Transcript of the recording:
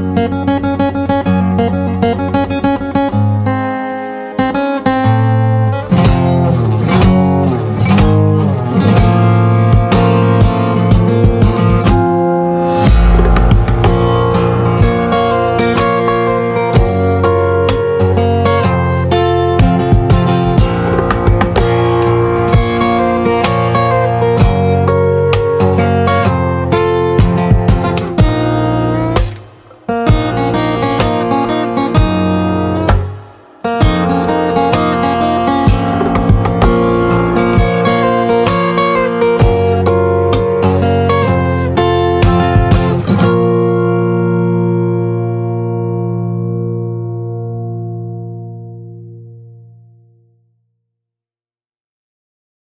Música